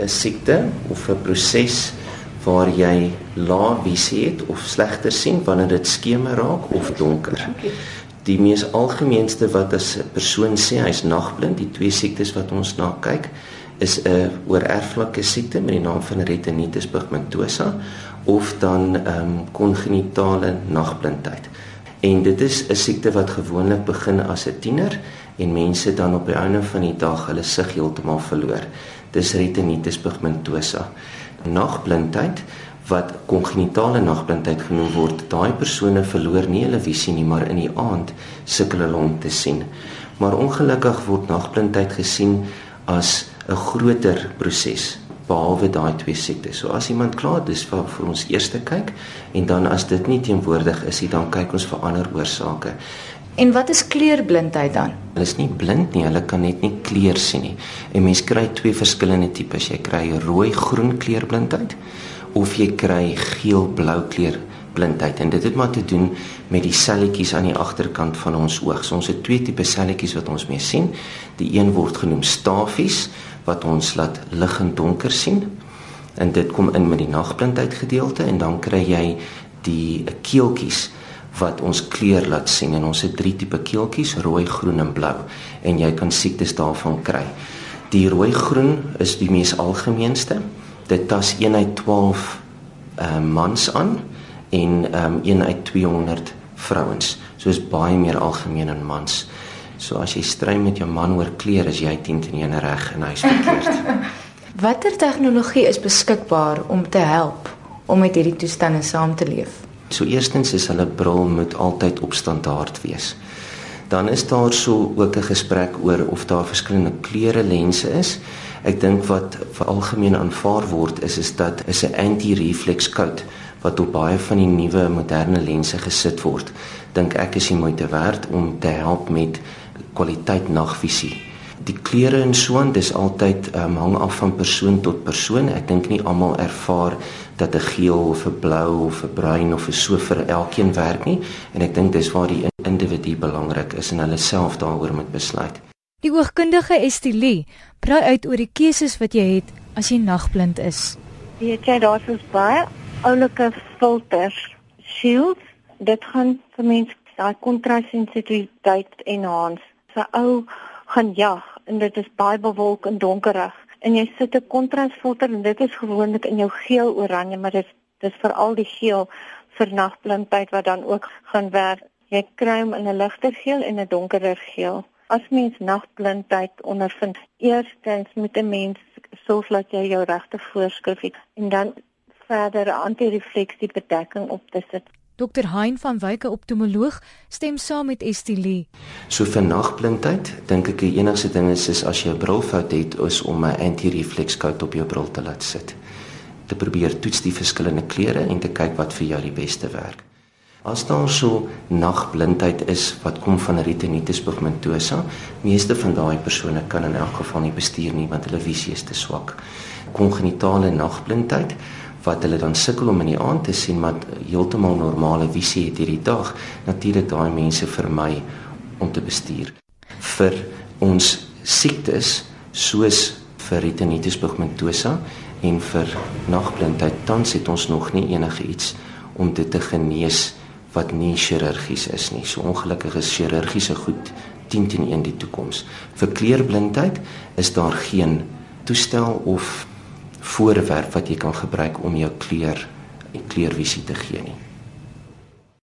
'n siekte of 'n proses waar jy lae visie het of slegter sien wanneer dit skemer raak of donker. Die mees algemeenste wat as 'n persoon sê hy's nagblind, die twee siektes wat ons na kyk, is 'n oorerflike siekte met die naam van retinitis pigmentosa of dan ehm um, kongenitale nagblindheid. En dit is 'n siekte wat gewoonlik begin as 'n tiener en mense dan op die einde van die dag hulle sig heeltemal verloor. Dis retinitis pigmentosa. Nagblindheid wat kongenitale nagblindheid genoem word, daai persone verloor nie hulle visie nie, maar in die aand sukkel hulle om te sien. Maar ongelukkig word nagblindheid gesien as 'n groter proses behalwe daai twee siektes. So as iemand klaar dis vir, vir ons eerste kyk en dan as dit nie teenwoordig is nie, dan kyk ons vir ander oorsake. En wat is kleurblindheid dan? Hulle is nie blind nie, hulle kan net nie kleur sien nie. En mens kry twee verskillende tipes. Jy kry rooi-groen kleurblindheid of jy kry geel-blou kleur blindheid en dit het maar te doen met die selletjies aan die agterkant van ons oog. So ons het twee tipe selletjies wat ons mee sien. Die een word genoem stafies wat ons laat lig en donker sien. En dit kom in met die nagblindheid gedeelte en dan kry jy die keeltjies wat ons kleur laat sien en ons het drie tipe keeltjies, rooi, groen en blou en jy kan siektes daarvan kry. Die rooi-groen is die mees algemeenste. Dit tas 1 uit 12 uh, mans aan en um, 1 uit 200 vrouens. So is baie meer algemeen in mans. So as jy stry met jou man oor klere, is jy 10 teen 1 reg en hy's verkeerd. Watter tegnologie is beskikbaar om te help om met hierdie toestande saam te leef? So eerstens is hulle bril moet altyd op standaard wees. Dan is daar so ook 'n gesprek oor of daar verskillende kleure lense is. Ek dink wat vir algemeen aanvaar word is is dat is 'n anti-reflex coat wat op baie van die nuwe moderne lense gesit word. Dink ek is die moeite werd om te help met kwaliteit nagvisie. Die kleure en so aan, dis altyd um, hang af van persoon tot persoon. Ek dink nie almal ervaar dat 'n geel of 'n blou of 'n bruin of 'n so vir elkeen werk nie en ek dink dis waar die individu belangrik is en hulle self daaroor moet besluit. Die oogkundige Estilie praat uit oor die keuses wat jy het as jy nagblind is. Weet jy daar's ons baie oulike filters, shields, dit gaan vir mense daai kontrassensitiwiteit enhance 'n ou gaan jag en dit is baie bewolk en donkerig en jy sit 'n kontrasfilter en dit is gewoonlik in jou geel oranje maar dit dis veral die geel vir nagblindheid wat dan ook gaan werk. Jy kry hom in 'n ligter geel en 'n donkerder geel. As mens nagblindheid ondervind, eerstens moet 'n mens sorg dat jy jou regte voorskrif het en dan verder anti-refleksie bedekking op te sit. Dr Hein van Wyke optomoloog stem saam met Estilie. So vir nagblindheid dink ek die enigste ding is, is as jy 'n brilfout het is om 'n anti-reflex coat op jou bril te laat sit. Te probeer toets die verskillende kleure en te kyk wat vir jou die beste werk. As daar so nagblindheid is wat kom van retinitis pigmentosa, meeste van daai persone kan in elk geval nie bestuur nie want hulle visie is te swak. Kongenitale nagblindheid wat hulle dan sukkel om in die aand te sien maar heeltemal normale visie het hierdie dag natuurlik daai mense vermy om te bestuur. Vir ons siektes soos vir retinitis pigmentosa en vir nagblindheid tans het ons nog nie enige iets om dit te genees wat nie chirurgies is nie. So ongelukkig is chirurgiese goed 10 teen 1 die toekoms vir kleurblindheid is daar geen toestel of voorwerp wat jy kan gebruik om jou kleur en kleurvisie te gee nie.